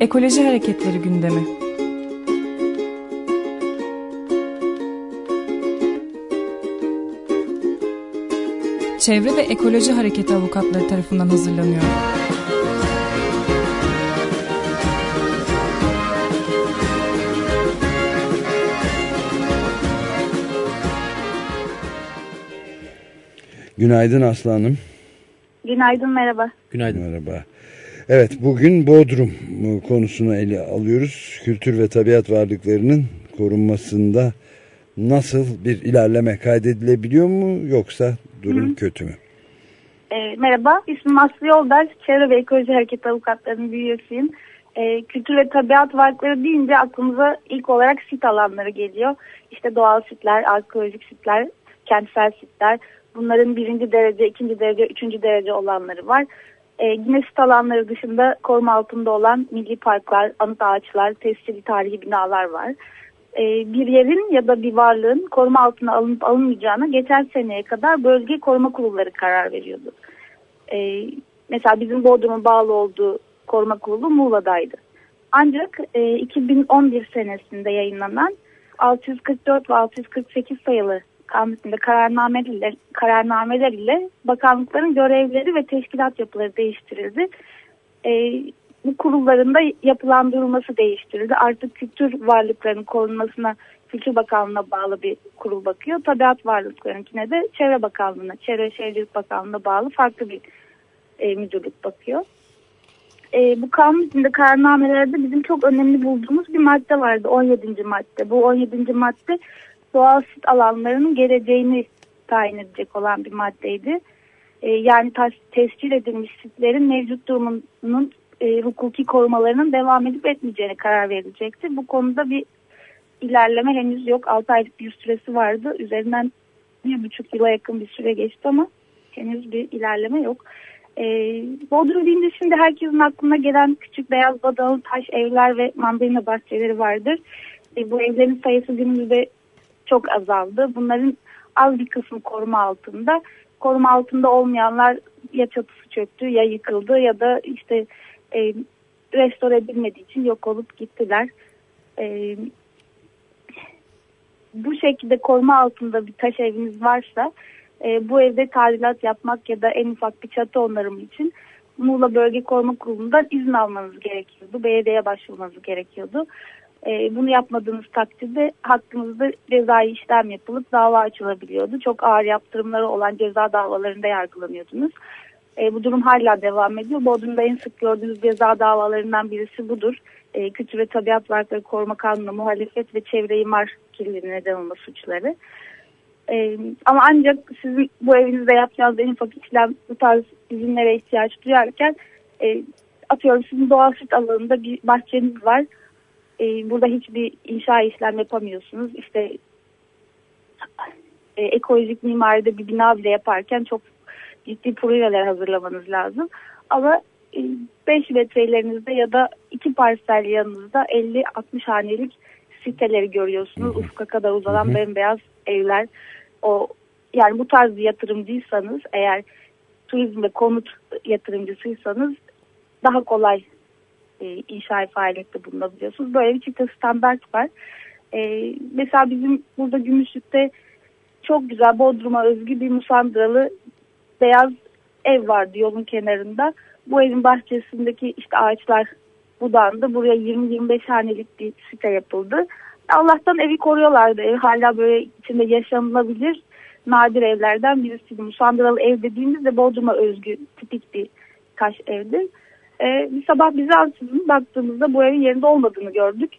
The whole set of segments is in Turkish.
Ekoloji Hareketleri gündemi. Çevre ve Ekoloji Hareketi avukatları tarafından hazırlanıyor. Günaydın Aslanım. Günaydın merhaba. Günaydın. Merhaba. Evet bugün Bodrum konusunu ele alıyoruz. Kültür ve tabiat varlıklarının korunmasında nasıl bir ilerleme kaydedilebiliyor mu yoksa durum Hı. kötü mü? E, merhaba ismim Aslı Yoldaş. Çevre ve Ekoloji Hareket Avukatlarının bir üyesiyim. E, kültür ve tabiat varlıkları deyince aklımıza ilk olarak sit alanları geliyor. İşte doğal sitler, arkeolojik sitler, kentsel sitler. Bunların birinci derece, ikinci derece, üçüncü derece olanları var. E, yine sit alanları dışında koruma altında olan milli parklar, anıt ağaçlar, tescilli tarihi binalar var. E, bir yerin ya da bir varlığın koruma altına alınıp alınmayacağına geçen seneye kadar bölge koruma kurulları karar veriyordu. E, mesela bizim Bodrum'un bağlı olduğu koruma kurulu Muğla'daydı. Ancak e, 2011 senesinde yayınlanan 644 ve 648 sayılı kanununda kararnameler, kararnameler ile bakanlıkların görevleri ve teşkilat yapıları değiştirildi. E, bu kurulların da yapılandırılması değiştirildi. Artık kültür varlıklarının korunmasına Kültür Bakanlığı'na bağlı bir kurul bakıyor. Tabiat varlıklarınkine de Çevre Bakanlığı'na, Çevre Şehircilik Bakanlığı'na bağlı farklı bir e, müdürlük bakıyor. E, bu kanun içinde kararnamelerde bizim çok önemli bulduğumuz bir madde vardı. 17. madde. Bu 17. madde doğal sit alanlarının geleceğini tayin edecek olan bir maddeydi. E, yani tescil edilmiş sitlerin mevcut durumunun e, hukuki korumalarının devam edip etmeyeceğine karar verilecekti. Bu konuda bir ilerleme henüz yok. 6 aylık bir süresi vardı. Üzerinden bir buçuk yıla yakın bir süre geçti ama henüz bir ilerleme yok. E, Bodrum deyince şimdi herkesin aklına gelen küçük beyaz badalı taş evler ve mandalina bahçeleri vardır. E, bu evlerin sayısı günümüzde çok azaldı. Bunların az bir kısmı koruma altında. Koruma altında olmayanlar ya çatısı çöktü ya yıkıldı ya da işte e, restore edilmediği için yok olup gittiler. E, bu şekilde koruma altında bir taş eviniz varsa e, bu evde tadilat yapmak ya da en ufak bir çatı onarımı için Muğla Bölge Koruma Kurulu'ndan izin almanız gerekiyordu. Belediyeye başvurmanız gerekiyordu. E, bunu yapmadığınız takdirde hakkınızda cezai işlem yapılıp dava açılabiliyordu. Çok ağır yaptırımları olan ceza davalarında yargılanıyordunuz. E, bu durum hala devam ediyor. Bodrum'da en sık gördüğünüz ceza davalarından birisi budur. E, Kültür ve Tabiat Varlıkları Koruma Kanunu muhalefet ve çevre imar kirliliğine neden olma suçları. E, ama ancak sizin bu evinizde yapacağınız en ufak işlem bu tarz izinlere ihtiyaç duyarken e, atıyorum sizin doğal süt alanında bir bahçeniz var e, burada hiçbir inşa işlem yapamıyorsunuz. İşte e, ekolojik mimaride bir bina bile yaparken çok ciddi projeler hazırlamanız lazım. Ama e, 5 metrelerinizde ya da iki parsel yanınızda 50-60 hanelik siteleri görüyorsunuz. Hı Ufka kadar uzanan hı hı. bembeyaz evler. O yani bu tarz bir yatırımcıysanız eğer turizm ve konut yatırımcısıysanız daha kolay e, inşa faaliyette bulunabiliyorsunuz. Böyle bir çifte standart var. E, mesela bizim burada Gümüşlük'te çok güzel Bodrum'a özgü bir musandralı beyaz ev vardı yolun kenarında. Bu evin bahçesindeki işte ağaçlar budandı. Buraya 20-25 hanelik bir site yapıldı. Allah'tan evi koruyorlardı. Ev hala böyle içinde yaşanılabilir nadir evlerden birisi. Musandralı ev dediğimizde Bodrum'a özgü tipik bir taş evdir. E, bir sabah bize ansızın baktığımızda bu evin yerinde olmadığını gördük.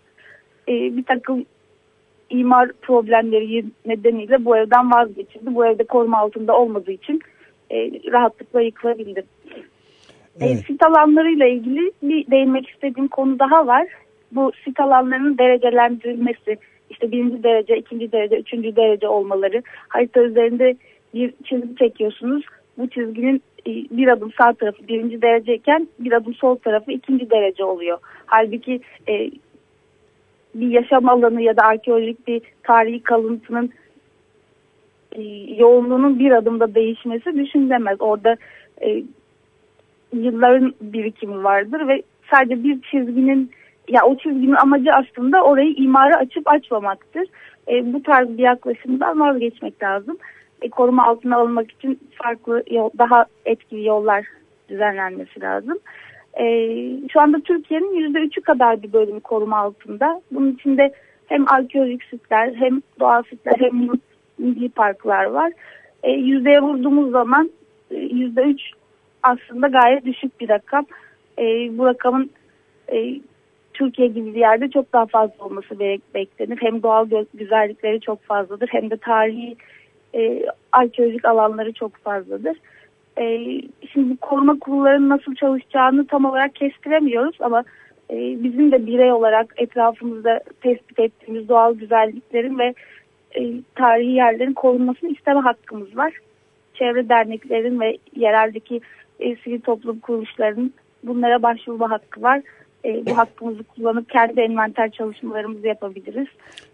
E, bir takım imar problemleri nedeniyle bu evden vazgeçildi. Bu evde koruma altında olmadığı için e, rahatlıkla yıkılabildi. E, evet. E, sit alanlarıyla ilgili bir değinmek istediğim konu daha var. Bu sit alanlarının derecelendirilmesi, işte birinci derece, ikinci derece, üçüncü derece olmaları. Harita üzerinde bir çizgi çekiyorsunuz. Bu çizginin e, bir adım sağ tarafı birinci dereceyken bir adım sol tarafı ikinci derece oluyor. Halbuki e, bir yaşam alanı ya da arkeolojik bir tarihi kalıntının e, yoğunluğunun bir adımda değişmesi düşünülemez. Orada e, yılların birikimi vardır ve sadece bir çizginin ya o çizginin amacı aslında orayı imara açıp açmamaktır. E, bu tarz bir yaklaşımdan vazgeçmek lazım. E, koruma altına alınmak için farklı yol, daha etkili yollar düzenlenmesi lazım. E, şu anda Türkiye'nin %3'ü kadar bir bölümü koruma altında. Bunun içinde hem arkeolojik sitler hem doğal sitler hem milli parklar var. E, yüzdeye vurduğumuz zaman e, yüzde üç aslında gayet düşük bir rakam. E, bu rakamın e, Türkiye gibi bir yerde çok daha fazla olması beklenir. Hem doğal güzellikleri çok fazladır hem de tarihi e, arkeolojik alanları çok fazladır. E, şimdi koruma kurullarının nasıl çalışacağını tam olarak kestiremiyoruz ama e, bizim de birey olarak etrafımızda tespit ettiğimiz doğal güzelliklerin ve e, tarihi yerlerin korunmasını isteme hakkımız var. Çevre derneklerin ve yereldeki e, sivil toplum kuruluşlarının bunlara başvurma hakkı var. E, bu hakkımızı kullanıp kendi envanter çalışmalarımızı yapabiliriz.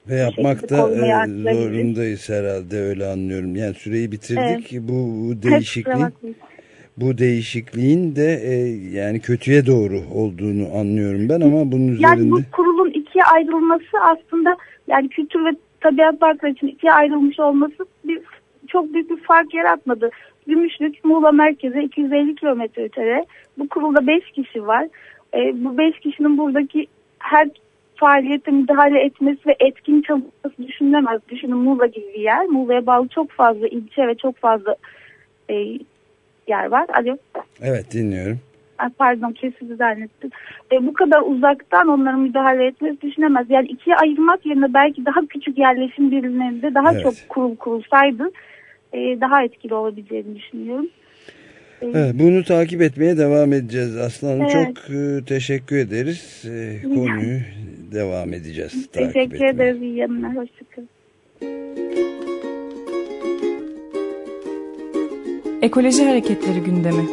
Ve yapmak da e, zorundayız herhalde öyle anlıyorum. Yani süreyi bitirdik. Evet. Bu, bu değişikliğin bu değişikliğin de e, yani kötüye doğru olduğunu anlıyorum ben ama bunun üzerinde... Yani bu kurulun ikiye ayrılması aslında yani kültür ve tabiat parkları için ikiye ayrılmış olması bir, çok büyük bir fark yaratmadı. Gümüşlük Muğla merkeze 250 kilometre ötede. Bu kurulda 5 kişi var. E, bu 5 kişinin buradaki her faaliyete müdahale etmesi ve etkin çalışması düşünülemez. Düşünün Muğla gibi bir yer. Muğla'ya bağlı çok fazla ilçe ve çok fazla e, yer var. Alo. Evet dinliyorum. Pardon kesildi zannettim. E, bu kadar uzaktan onların müdahale etmesi düşünemez. Yani ikiye ayırmak yerine belki daha küçük yerleşim birimlerinde daha evet. çok kurul kurulsaydı e, daha etkili olabileceğini düşünüyorum. Evet, bunu takip etmeye devam edeceğiz Aslanım. Evet. Çok e, teşekkür ederiz. E, konuyu devam edeceğiz. Teşekkür ederiz. İyi yanına. Hoşçakalın. Ekoloji Hareketleri gündemi.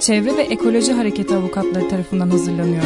Çevre ve Ekoloji Hareketi avukatları tarafından hazırlanıyor.